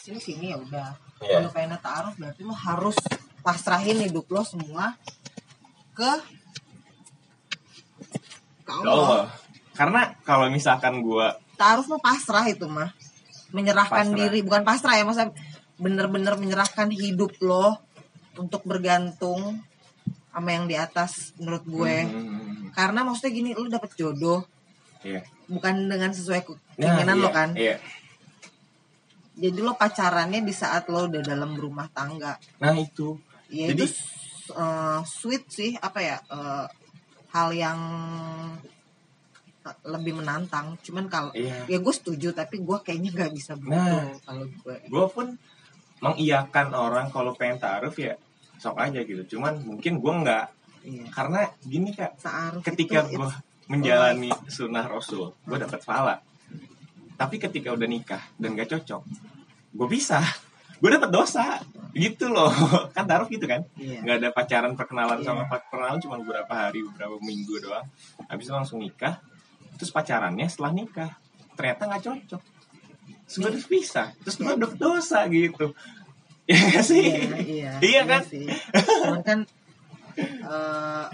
sini sini ya udah Iya. kalau pengen taaruf berarti lo harus pasrahin hidup lo semua ke ke Ya Allah Allah. Karena kalau misalkan gua taaruf mah pasrah itu mah menyerahkan Pasrah. diri bukan pasrah ya masa bener-bener menyerahkan hidup lo untuk bergantung sama yang di atas menurut gue Hmm, karena maksudnya gini lo dapet jodoh iya. bukan dengan sesuai Nah, keinginan iya, lo kan Iya. Jadi lo pacarannya di saat lo udah dalam rumah tangga Nah, itu. ya Jadi- itu uh, sweet sih apa ya uh, hal yang lebih menantang cuman kalau Iya. ya gue setuju tapi gue kayaknya nggak bisa begitu Nah. kalau gue Gua pun mengiyakan orang kalau pengen taruh ya sok aja gitu. Cuman mungkin gua nggak iya. karena gini kak Ta'aruf ketika gue menjalani sunnah rasul gue dapat pahala tapi ketika udah nikah dan gak cocok gue bisa. Gue dapat dosa. Gitu loh. Kan taruh gitu kan? Iya. nggak ada pacaran perkenalan Iya. sama perkenalan cuma beberapa hari beberapa minggu doang. Habis itu langsung nikah terus pacarannya setelah nikah. Ternyata nggak cocok. Harus pisah terus gue dapat dosa gitu. Ya nggak sih? Iya, iya, Iya kan? sih. Cuman kan eh,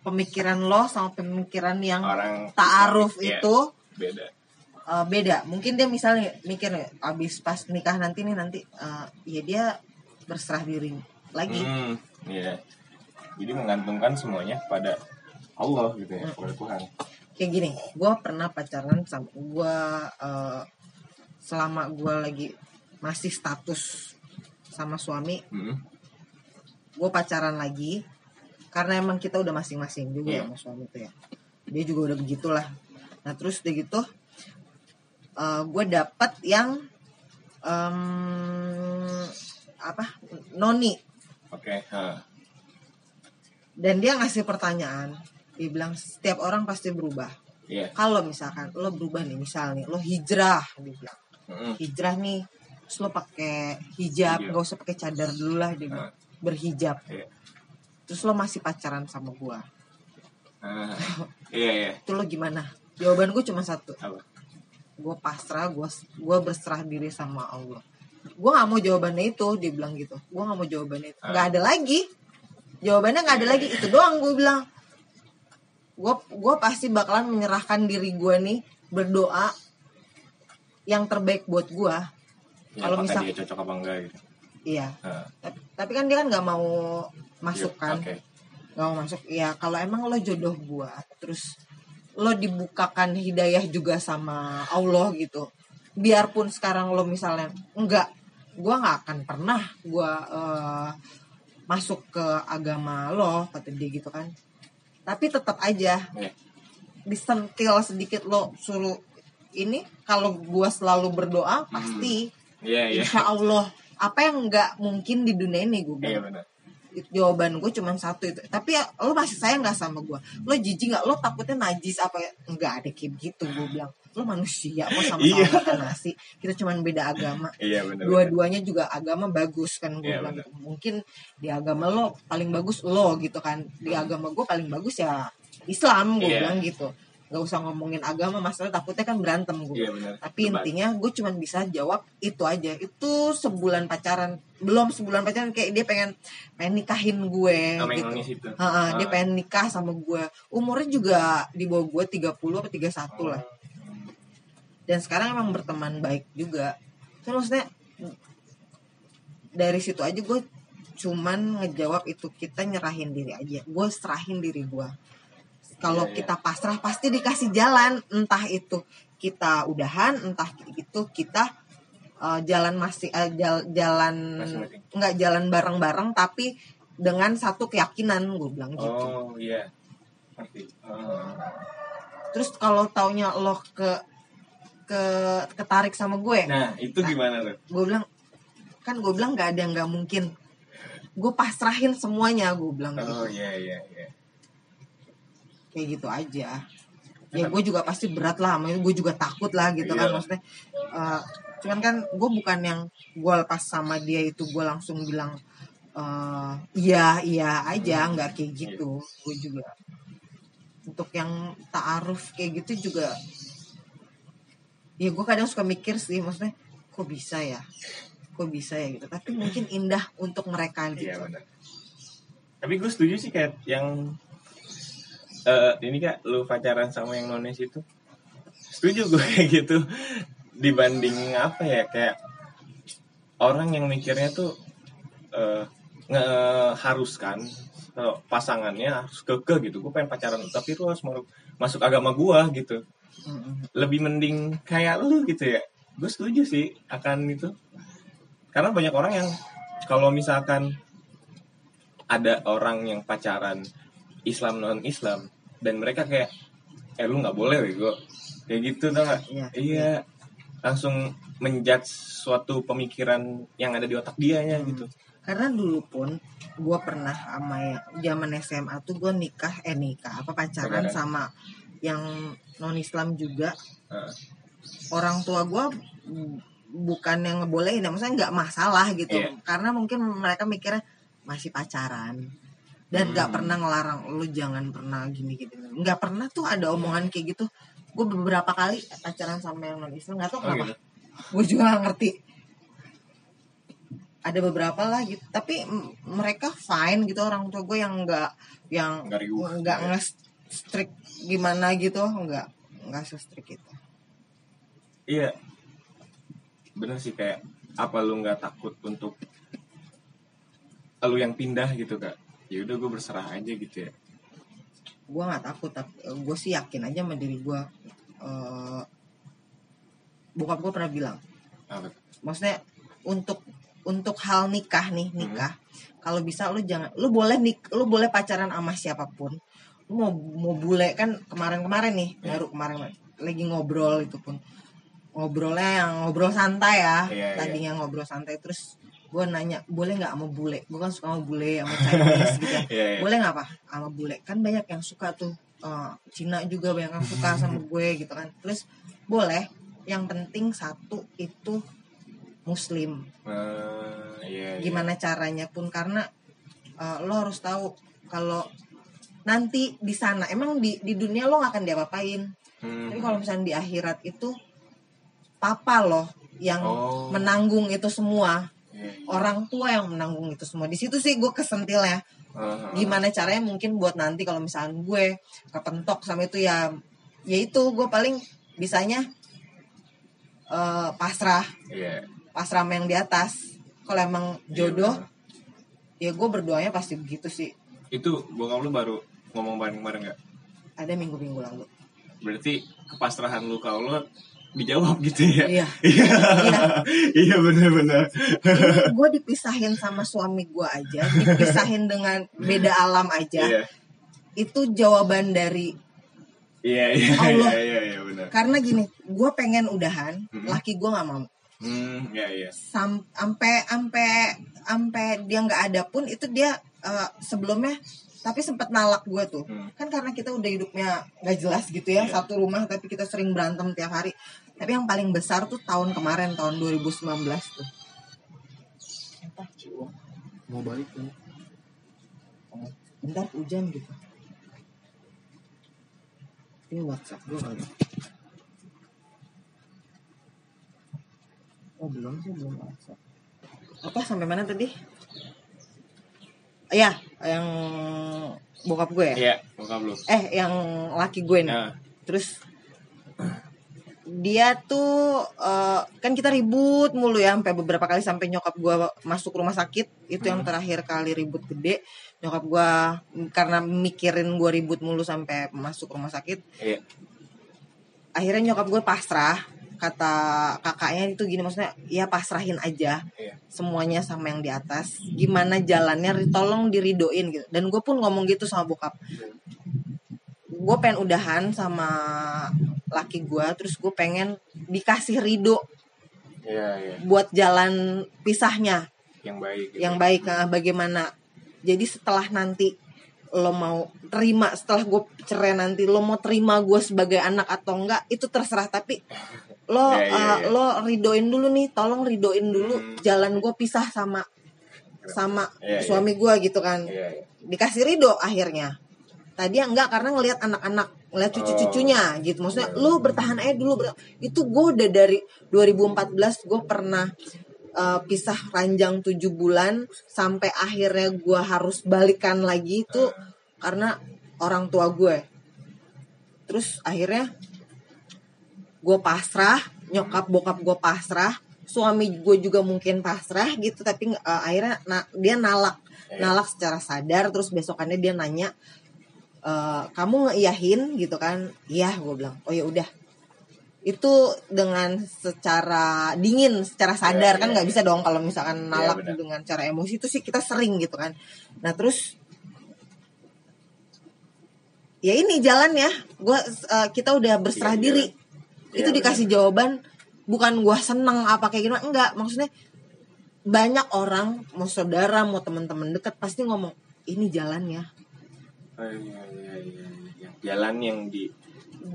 pemikiran lo sama pemikiran yang orang ta'aruf Iya, itu beda eh, beda. Mungkin dia misalnya mikir abis pas nikah nanti nih nanti eh, ya dia berserah diri lagi. Hmm, iya. Jadi menggantungkan semuanya pada Allah gitu ya, Hmm. kepada Tuhan. Kayak gini, gue pernah pacaran sama gue selama gue lagi masih status sama suami, Hmm. gue pacaran lagi karena emang kita udah masing-masing juga ya sama suami itu ya. Dia juga udah begitulah. Nah terus udah gitu, gue dapet yang em, apa noni Oke, ha. dan dia ngasih pertanyaan dia bilang setiap orang pasti berubah Iya. kalau misalkan lo berubah nih misal nih lo hijrah dia bilang Hmm. hijrah nih terus lo pakai hijab Iya. gak usah pakai cadar dulu lah dia bilang berhijab Iya. terus lo masih pacaran sama gua Ah, iya, iya. itu lo gimana jawaban gue cuma satu Apa? Gue pasrah gue gua berserah diri sama Allah. Gue nggak mau jawabannya itu dia bilang gitu. Gue nggak mau jawabannya itu. Nggak ada lagi. Jawabannya nggak ada lagi. Itu doang gue bilang. Gue gue pasti bakalan menyerahkan diri gue nih berdoa yang terbaik buat gue Ya, Kalau misal- dia cocok apa enggak gitu. iya. Ah, tapi, tapi kan dia kan nggak mau masuk iya, kan? Oke. nggak mau masuk. Ya kalau emang lo jodoh gue terus lo dibukakan hidayah juga sama Allah gitu biarpun sekarang lo misalnya enggak gue nggak akan pernah gue masuk ke agama lo kata dia gitu kan tapi tetap aja Iya. disentil sedikit lo suruh ini kalau gue selalu berdoa pasti Iya, iya. insya Allah apa yang nggak mungkin di dunia ini gue Iya benar. Jawaban gue cuma satu itu. Tapi ya lo masih sayang nggak sama gue lo jijik nggak? Lo takutnya najis apa ya? Nggak ada kayak gitu gue bilang. Lo manusia kok sama-sama Iya. makan nasi? Kita cuma beda agama. Iya dua-duanya juga agama bagus kan gue Iya, bilang gitu. mungkin di agama lo paling bagus lo gitu kan. Di agama gue paling bagus ya Islam gue Iya. bilang gitu nggak usah ngomongin agama masalah takutnya kan berantem gue Iya benar. tapi intinya gue cuma bisa jawab itu aja. Itu sebulan pacaran belum sebulan pacaran kayak dia pengen pengen nikahin gue gitu. itu. Ha-ha, dia Ah. pengen nikah sama gue. Umurnya juga di bawah gue 30 apa 31 lah. Dan sekarang emang berteman baik juga. Kan maksudnya dari situ aja gue cuman ngejawab itu kita nyerahin diri aja. Gue serahin diri gue kalau Iya, iya. kita pasrah pasti dikasih jalan entah itu kita udahan entah itu kita uh, jalan masih uh, jal- jalan nggak jalan bareng-bareng tapi dengan satu keyakinan gue bilang gitu Oh iya. Ngerti. Ah. terus kalau taunya lo ke ke ketarik sama gue Nah itu gimana tuh? gue bilang kan gue bilang nggak ada yang nggak mungkin gue pasrahin semuanya gue bilang gitu Oh iya iya iya. Kayak gitu aja. Ya gue juga pasti berat lah makanya gue juga takut lah gitu kan Iya. maksudnya eh, cuman kan gue bukan yang gue lepas sama dia itu gue langsung bilang eh, iya iya aja nggak kayak gitu. Gue juga untuk yang taaruf kayak gitu juga ya gue kadang suka mikir sih maksudnya kok bisa ya? Kok bisa ya gitu? Tapi mungkin indah untuk mereka gitu. Iya benar. Tapi gue setuju sih kayak yang eh ini kak lu pacaran sama yang nonis itu? Setuju gue kayak gitu. Dibanding apa ya kayak orang yang mikirnya tuh eh ngeharuskan eh, pasangannya harus keke gitu. Gue pengen pacaran tapi lu harus masuk agama gua gitu. Lebih mending kayak lu gitu ya. Gue setuju sih akan itu. Karena banyak orang yang kalau misalkan ada orang yang pacaran Islam non Islam. Dan mereka kayak eh lu nggak boleh bego. Kayak gitu tau gak Iya. iya. langsung menjudge suatu pemikiran yang ada di otak dia ya Hmm. gitu karena dulu pun gue pernah sama yang zaman SMA tuh gue nikah eh nikah apa pacaran sama yang non Islam juga. Heeh. orang tua gue bukan yang ngebolehin ya maksudnya nggak masalah gitu. Iya. karena mungkin mereka mikirnya masih pacaran dan nggak Hmm. pernah ngelarang lu jangan pernah gini gini nggak pernah tuh ada omongan kayak gitu. Gue beberapa kali pacaran sama yang non Islam nggak tahu Oh, kenapa. gitu. gue juga gak ngerti. Ada beberapa lah gitu. Tapi mereka fine gitu orang tua gue yang nggak yang Nggak nggak nge-strict gimana gitu nggak nggak se-strict itu. Iya. Bener sih kayak apa lu nggak takut untuk lu yang pindah gitu kak? Ya udah gue berserah aja gitu ya. gue nggak takut tapi gue sih yakin aja sama diri gue Eh, bokap gue pernah bilang Apa maksudnya untuk untuk hal nikah nih nikah kalau bisa lu jangan lu boleh nik lu boleh pacaran sama siapa pun lu mau mau bule kan kemarin-kemarin nih Iya. baru kemarin lagi ngobrol itu pun ngobrolnya yang ngobrol santai ya Iya, iya. tadinya ngobrol santai terus gue nanya boleh nggak sama bule gue kan suka sama bule sama Chinese gitu ya Iya, iya. boleh nggak pak sama bule kan banyak yang suka tuh Eh, Cina juga banyak yang suka sama gue gitu kan terus boleh yang penting satu itu muslim Eh, iya, iya. gimana caranya pun karena eh, lo harus tahu kalau nanti di sana emang di di dunia lo gak akan diapa-apain Hmm. tapi kalau misalnya di akhirat itu papa loh yang Oh. menanggung itu semua. Orang tua yang menanggung itu semua. Di situ sih gue kesentil ya. Gimana caranya mungkin buat nanti kalau misalnya gue kepentok sama itu ya ya itu gue paling bisanya eh, pasrah. Iya. pasrah sama yang di atas. Kalau emang jodoh Iya, ya gue berdoanya pasti begitu sih. Itu bokap lu baru ngomong bareng-bareng nggak? ada minggu-minggu lalu. Berarti kepasrahan lu ke Allah dijawab gitu ya? iya Iya. Iya. Iya benar-benar. gue dipisahin sama suami gue aja dipisahin dengan beda alam aja Iya. itu jawaban dari Iya iya Allah. iya iya iya benar. karena gini gue pengen udahan Mhm. laki gue nggak mau Hmm, iya iya. Sam- sampai sampai sampai dia nggak ada pun itu dia eh, sebelumnya tapi sempat nalak gue tuh. Hmm. kan karena kita udah hidupnya nggak jelas gitu ya Iya. satu rumah tapi kita sering berantem tiap hari. Tapi yang paling besar tuh tahun kemarin tahun 2019 tuh. Apa mau balik kan bentar hujan gitu. Ini WhatsApp gue kali. Oh belum sih belum WhatsApp. Apa sampai mana tadi ya yang bokap gue ya? Iya, bokap lu. eh yang laki gue nih. Nah, terus dia tuh eh, kan kita ribut mulu ya sampai beberapa kali sampai nyokap gua masuk rumah sakit. Itu yang Hmm. terakhir kali ribut gede. Nyokap mm, karena mikirin gua ribut mulu sampai masuk rumah sakit. Iya. akhirnya nyokap gue pasrah kata kakaknya itu gini maksudnya ya pasrahin aja Iya. semuanya sama yang di atas gimana jalannya tolong diridoin gitu dan gue pun ngomong gitu sama bokap gue pengen udahan sama laki gue terus gue pengen dikasih ridho Iya, iya. buat jalan pisahnya Yang baik. gitu. yang baik nah, bagaimana jadi setelah nanti lo mau terima setelah gue cerai nanti lo mau terima gue sebagai anak atau enggak itu terserah tapi lo Iya, iya, uh, iya. lo ridoin dulu nih tolong ridoin dulu Hmm. jalan gue pisah sama sama Iya, iya. suami gue gitu kan Iya, iya. dikasih ridho akhirnya tadi enggak karena ngelihat anak-anak ngelihat cucu-cucunya gitu maksudnya Iya. lu bertahan aja dulu ber- itu gue udah dari 2014 gue pernah eh, pisah ranjang tujuh bulan sampai akhirnya gue harus balikan lagi itu karena orang tua gue terus akhirnya gue pasrah nyokap bokap gue pasrah suami gue juga mungkin pasrah gitu tapi eh, akhirnya na- dia nalak. Iya. nalak secara sadar terus besokannya dia nanya "Eh, kamu ngeiyahin? gitu kan. Iya gue bilang. Oh ya udah. Itu dengan secara dingin secara sadar Iya, kan iya, nggak iya. bisa dong kalau misalkan nalak benar. dengan cara emosi itu sih kita sering gitu kan. Nah terus ya ini jalan ya. Gua eh, kita udah berserah Iya, diri Iya, itu dikasih jawaban bukan gua seneng apa kayak gimana. Enggak maksudnya banyak orang mau saudara mau teman-teman dekat pasti ngomong ini jalannya Oh, iya, iya, iya, iya. jalan yang di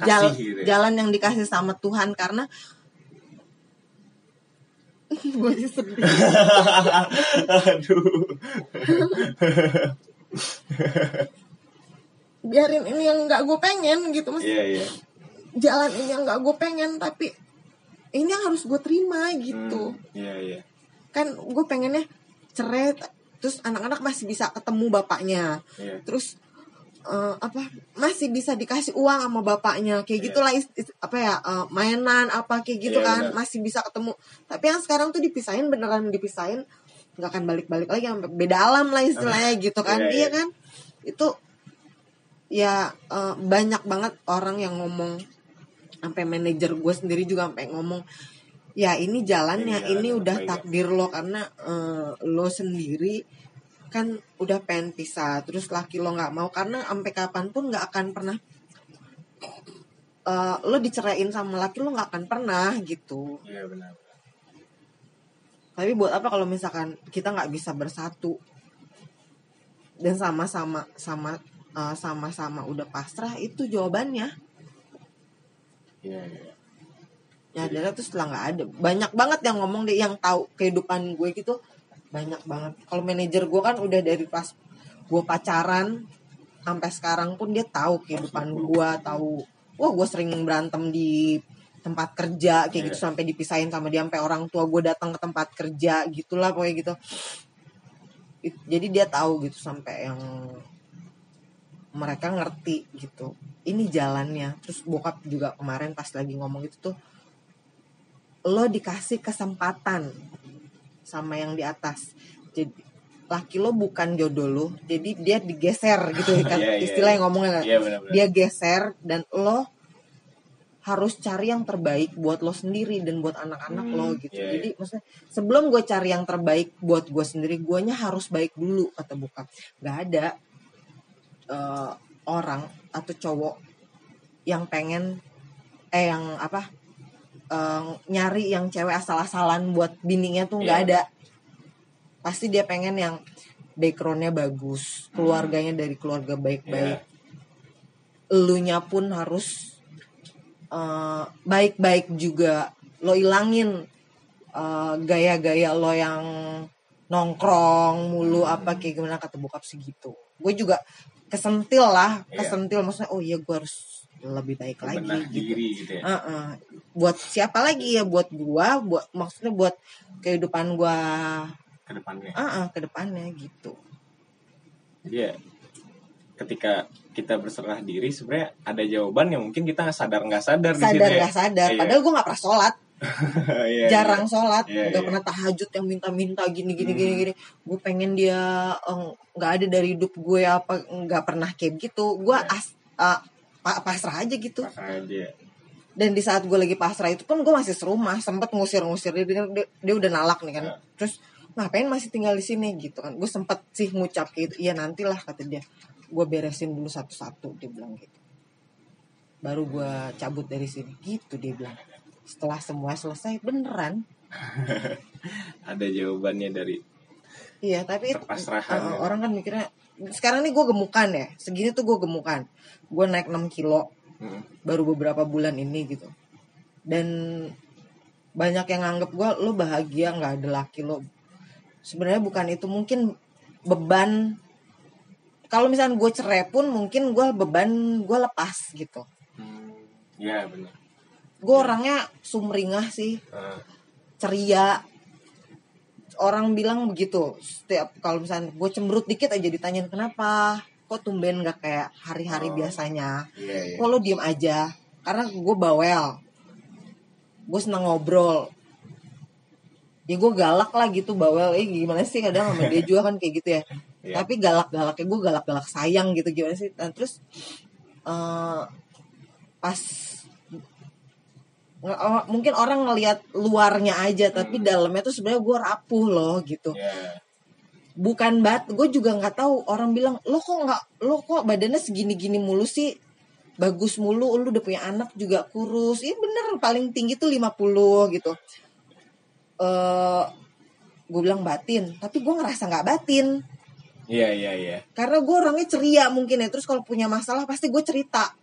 Jal- gitu ya. jalan yang dikasih sama Tuhan karena gue sih sedih. Aduh. Biarin ini yang nggak gue pengen gitu mas. Iya iya jalan ini yang nggak gue pengen tapi ini yang harus gue terima gitu. Hmm, iya iya. Kan gue pengennya cerai terus anak-anak masih bisa ketemu bapaknya. Iya. Terus eh, apa masih bisa dikasih uang sama bapaknya. Kayak Iya. gitulah is- is- apa ya eh, mainan apa kayak gitu Iya, kan. benar. masih bisa ketemu. Tapi yang sekarang tuh dipisahin beneran dipisahin nggak akan balik-balik lagi. Beda alam lah istilahnya gitu kan. Iya, iya iya. kan? Itu ya eh, banyak banget orang yang ngomong sampai manajer gue sendiri juga sampai ngomong ya ini jalannya Ini jalan ini udah ya." takdir lo karena eh, lo sendiri kan udah pengen pisah terus laki lo nggak mau karena sampai kapan pun nggak akan pernah eh, lo diceraiin sama laki lo nggak akan pernah gitu. Iya benar. Tapi buat apa kalau misalkan kita nggak bisa bersatu? Dan sama-sama sama eh, sama-sama udah pasrah itu jawabannya iya iya. ya adalah tuh setelah nggak ada. Banyak banget yang ngomong deh yang tahu kehidupan gue gitu. Banyak banget. Kalau manajer gue kan udah dari pas gue pacaran sampai sekarang pun dia tahu kehidupan gue tahu wah gue sering berantem di tempat kerja kayak gitu Iya. sampai dipisahin sama dia sampai orang tua gue datang ke tempat kerja gitulah pokoknya gitu. It- jadi dia tahu gitu sampai yang mereka ngerti gitu. Ini jalannya. Terus bokap juga kemarin pas lagi ngomong itu tuh lo dikasih kesempatan sama yang di atas. Jadi laki lo bukan jodoh lo jadi dia digeser gitu kan. Iya, iya, istilahnya ngomongnya kan. iya benar benar. Dia geser dan lo harus cari yang terbaik buat lo sendiri dan buat anak-anak Hmm, lo gitu. iya, Jadi maksudnya sebelum gue cari yang terbaik buat gue sendiri, guanya harus baik dulu kata bokap. Gak ada eh, orang atau cowok yang pengen eh yang apa eh, nyari yang cewek asal-asalan buat bininya tuh nggak Iya. ada. Pasti dia pengen yang backgroundnya bagus, keluarganya dari keluarga baik-baik Iya. elunya pun harus eh, baik-baik juga lo ilangin gaya-gaya lo yang nongkrong mulu apa kayak gimana kata bokap segitu gue juga kesentil lah Iya. kesentil. Maksudnya oh iya gue harus lebih baik lagi Bebenah gitu. diri gitu ya. Heeh. buat siapa lagi ya? Buat gua buat maksudnya buat kehidupan gua. Ke depannya. Ah ke depannya gitu. Jadi ya ketika kita berserah diri sebenarnya ada jawaban yang mungkin kita sadar nggak sadar, sadar ya. gak sadar. Iya. padahal gua nggak pernah sholat Iya, jarang sholat Iya, nggak iya. pernah tahajud yang minta-minta gini gini Hmm. gini gini gue pengen dia eh, nggak ada dari hidup gue apa nggak pernah kayak gitu gue Iya. as pa- pasrah aja gitu aja. dan di saat gue lagi pasrah itu pun gue masih serumah sempet ngusir-ngusir dia, dia, dia, udah nalak nih kan Ya. terus ngapain masih tinggal di sini gitu kan gue sempet sih ngucap kayak gitu iya nantilah kata dia gue beresin dulu satu-satu dia bilang gitu baru gue cabut dari sini gitu dia bilang setelah semua selesai beneran Ada jawabannya dari iya tapi Kepasrahan, uh, ya. orang kan mikirnya sekarang nih gue gemukan ya segini tuh gue gemukan gue naik 6 kilo Hmm. baru beberapa bulan ini gitu dan banyak yang nganggep gue lo bahagia nggak ada laki lo sebenarnya bukan itu mungkin beban kalau misalnya gue cerai pun mungkin gue beban gue lepas gitu Hmm. Ya benar. Gue orangnya sumringah sih. Ceria. Orang bilang begitu setiap kalau misalnya gue cemberut dikit aja ditanyain kenapa? Kok tumben nggak kayak hari-hari Oh. biasanya? Iya, iya. kok lo diem aja? Karena gue bawel. Gue seneng ngobrol. Ya gue galak lah gitu bawel. Eh gimana sih? Kadang sama dia juga kan kayak gitu ya. Iya. tapi galak-galaknya gue galak-galak sayang gitu gimana sih? Dan terus eh, pas mungkin orang ngelihat luarnya aja tapi Hmm. dalamnya tuh sebenarnya gue rapuh loh gitu. Iya. bukan bat gue juga nggak tahu. Orang bilang lo kok nggak lo kok badannya segini gini mulu sih? Bagus mulu lu udah punya anak juga kurus. Ini bener paling tinggi tuh 50 gitu. Eh gue bilang batin. Tapi gue ngerasa nggak batin. Iya, iya, iya. karena gue orangnya ceria mungkin ya. Terus kalau punya masalah pasti gue cerita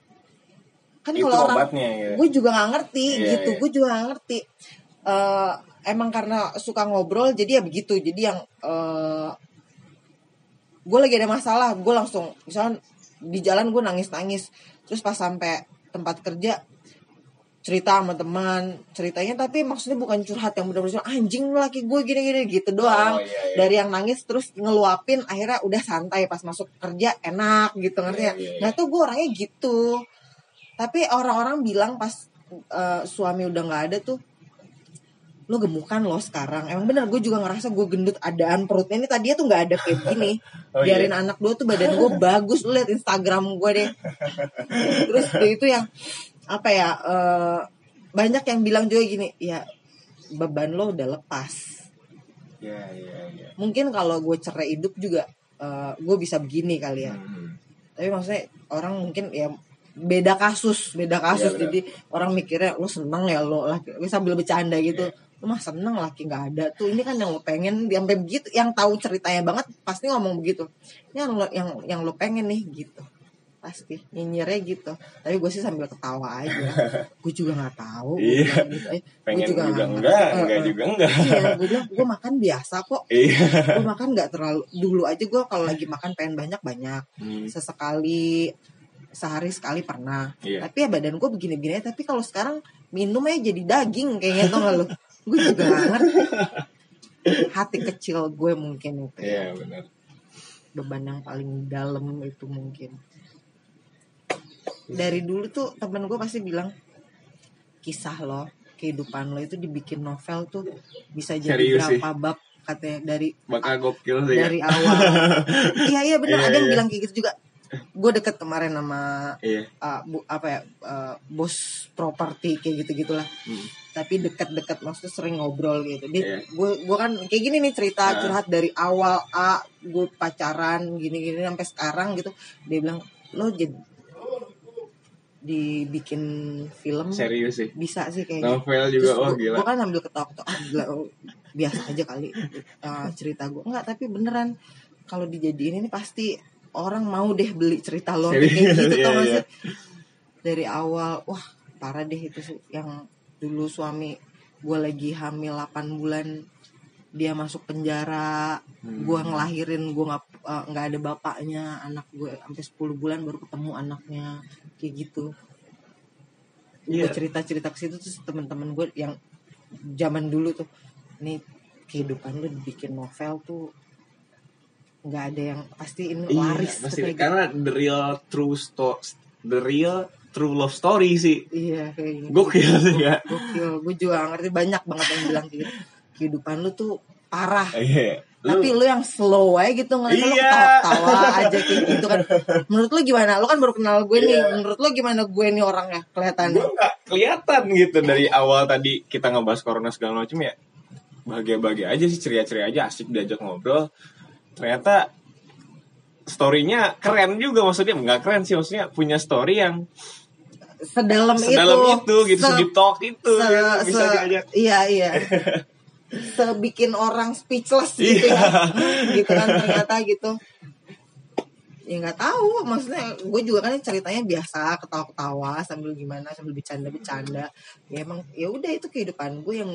kan kalau orang obatnya ya. gue juga nggak ngerti Iya, gitu iya. gue juga nggak ngerti Eh, emang karena suka ngobrol jadi ya begitu jadi yang eh gue lagi ada masalah gue langsung misalnya di jalan gue nangis nangis terus pas sampai tempat kerja cerita sama teman ceritanya tapi maksudnya bukan curhat yang benar-benar anjing laki gue gini-gini gitu doang Oh, iya, iya. dari yang nangis terus ngeluapin akhirnya udah santai pas masuk kerja enak gitu ngerti ya Iya, iya, iya. nah tuh gue orangnya gitu tapi orang-orang bilang pas eh, suami udah nggak ada tuh lo gemukan lo sekarang. Emang bener gue juga ngerasa gue gendut adaan perutnya. Ini tadinya tuh nggak ada kayak gini. Oh, biarin iya. anak gue tuh badan gue bagus. Lu liat Instagram gue deh. Terus itu yang apa ya eh, banyak yang bilang juga gini ya beban lo udah lepas. Iya, iya, iya. mungkin kalau gue cerai hidup juga eh, gue bisa begini kali ya. Hmm. tapi maksudnya orang mungkin ya beda kasus beda kasus Iya, benar. jadi orang mikirnya lo seneng ya lo laki sambil bercanda gitu lo mah seneng laki nggak ada tuh ini kan yang lo pengen sampai begitu yang tahu ceritanya banget pasti ngomong begitu ini yang lo yang yang lo pengen nih gitu pasti nyinyirnya gitu tapi gue sih sambil ketawa aja gue juga nggak tahu Iya. gitu. Eh, Pengen juga, enggak, ngerti. enggak Eh, eh. juga enggak. iya gue bilang gue makan biasa kok Iya. gue makan nggak terlalu dulu aja gue kalau lagi makan pengen banyak banyak Hmm. sesekali sehari sekali pernah Iya. tapi ya badan gue begini-begini aja. tapi kalau sekarang minum aja jadi daging kayaknya tau gak lo gue juga gak ngerti hati kecil gue mungkin itu Iya, benar. beban yang paling dalam itu mungkin dari dulu tuh temen gue pasti bilang kisah lo kehidupan lo itu dibikin novel tuh bisa jadi Serius sih? berapa bab katanya dari Bakal gokil sih. ya. dari awal iya iya bener Iya, ada yang iya. bilang kayak gitu juga gue deket kemarin sama Iya. uh, bu, apa ya uh, bos properti kayak gitu gitulah Hmm. tapi deket-deket maksudnya sering ngobrol gitu dia Iya. gue gue kan kayak gini nih cerita Ah. curhat dari awal a gue pacaran gini-gini sampai sekarang gitu dia bilang lo jadi dibikin film Serius sih. bisa sih kayak gitu Novel juga gue gila. kan ambil ketawa-ketawa ah, gila, oh, biasa aja kali uh, cerita gue enggak tapi beneran kalau dijadiin ini pasti orang mau deh beli cerita lo Serius, kayak gitu iya, tau gak iya. sih? dari awal wah parah deh itu yang dulu suami gue lagi hamil 8 bulan dia masuk penjara Hmm. gue ngelahirin gue nggak uh, nggak ada bapaknya anak gue sampai 10 bulan baru ketemu anaknya kayak gitu gue Iya. cerita cerita ke situ terus teman-teman gue yang zaman dulu tuh nih kehidupan lu dibikin novel tuh nggak ada yang pasti ini Iya, laris tuh pasti gitu. karena the real true sto the real true love story sih. iya kayak gitu Gokil sih ya. gokil gue juga ngerti banyak banget yang bilang gitu kehidupan lu tuh parah Iya. Lu tapi lu yang slow aja gitu ngeliat lu Iya. ketawa-tawa aja kayak gitu kan menurut lu gimana lu kan baru kenal gue nih Iya. menurut lu gimana gue nih orangnya kelihatannya gue nggak kelihatan gitu dari awal tadi kita ngebahas corona segala macam ya bahagia-bahagia aja sih ceria-ceria aja asik diajak ngobrol ternyata storynya keren juga maksudnya nggak keren sih maksudnya punya story yang sedalam, sedalam itu, gitu se- sedip talk itu se, gitu, bisa se- diajak. iya iya. Sebikin orang speechless gitu Iya. ya gitu kan ternyata gitu. Ya nggak tahu maksudnya gue juga kan ceritanya biasa ketawa-ketawa sambil gimana sambil bercanda-bercanda. Ya emang ya udah itu kehidupan gue yang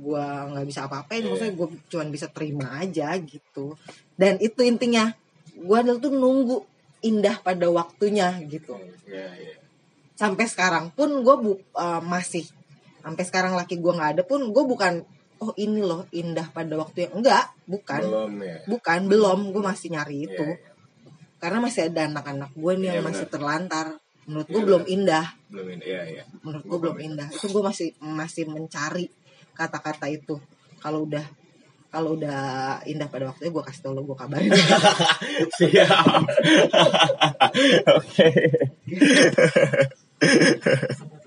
gue nggak bisa apa-apain yeah. maksudnya gue cuman bisa terima aja gitu dan itu intinya gue dulu tuh nunggu indah pada waktunya gitu yeah, yeah. sampai sekarang pun gue bu uh, masih sampai sekarang laki gue nggak ada pun gue bukan oh ini loh indah pada waktunya enggak bukan belum, ya. bukan belum gue masih nyari iya, itu yeah, yeah. karena masih ada anak-anak gue nih iya, yang bener. masih terlantar menurut gue belum indah belum indah ya, ya. menurut gue belum indah itu gue masih masih mencari kata-kata itu. Kalau udah kalau udah indah pada waktunya gue kasih tau lo gue kabarin. Siap. Oke.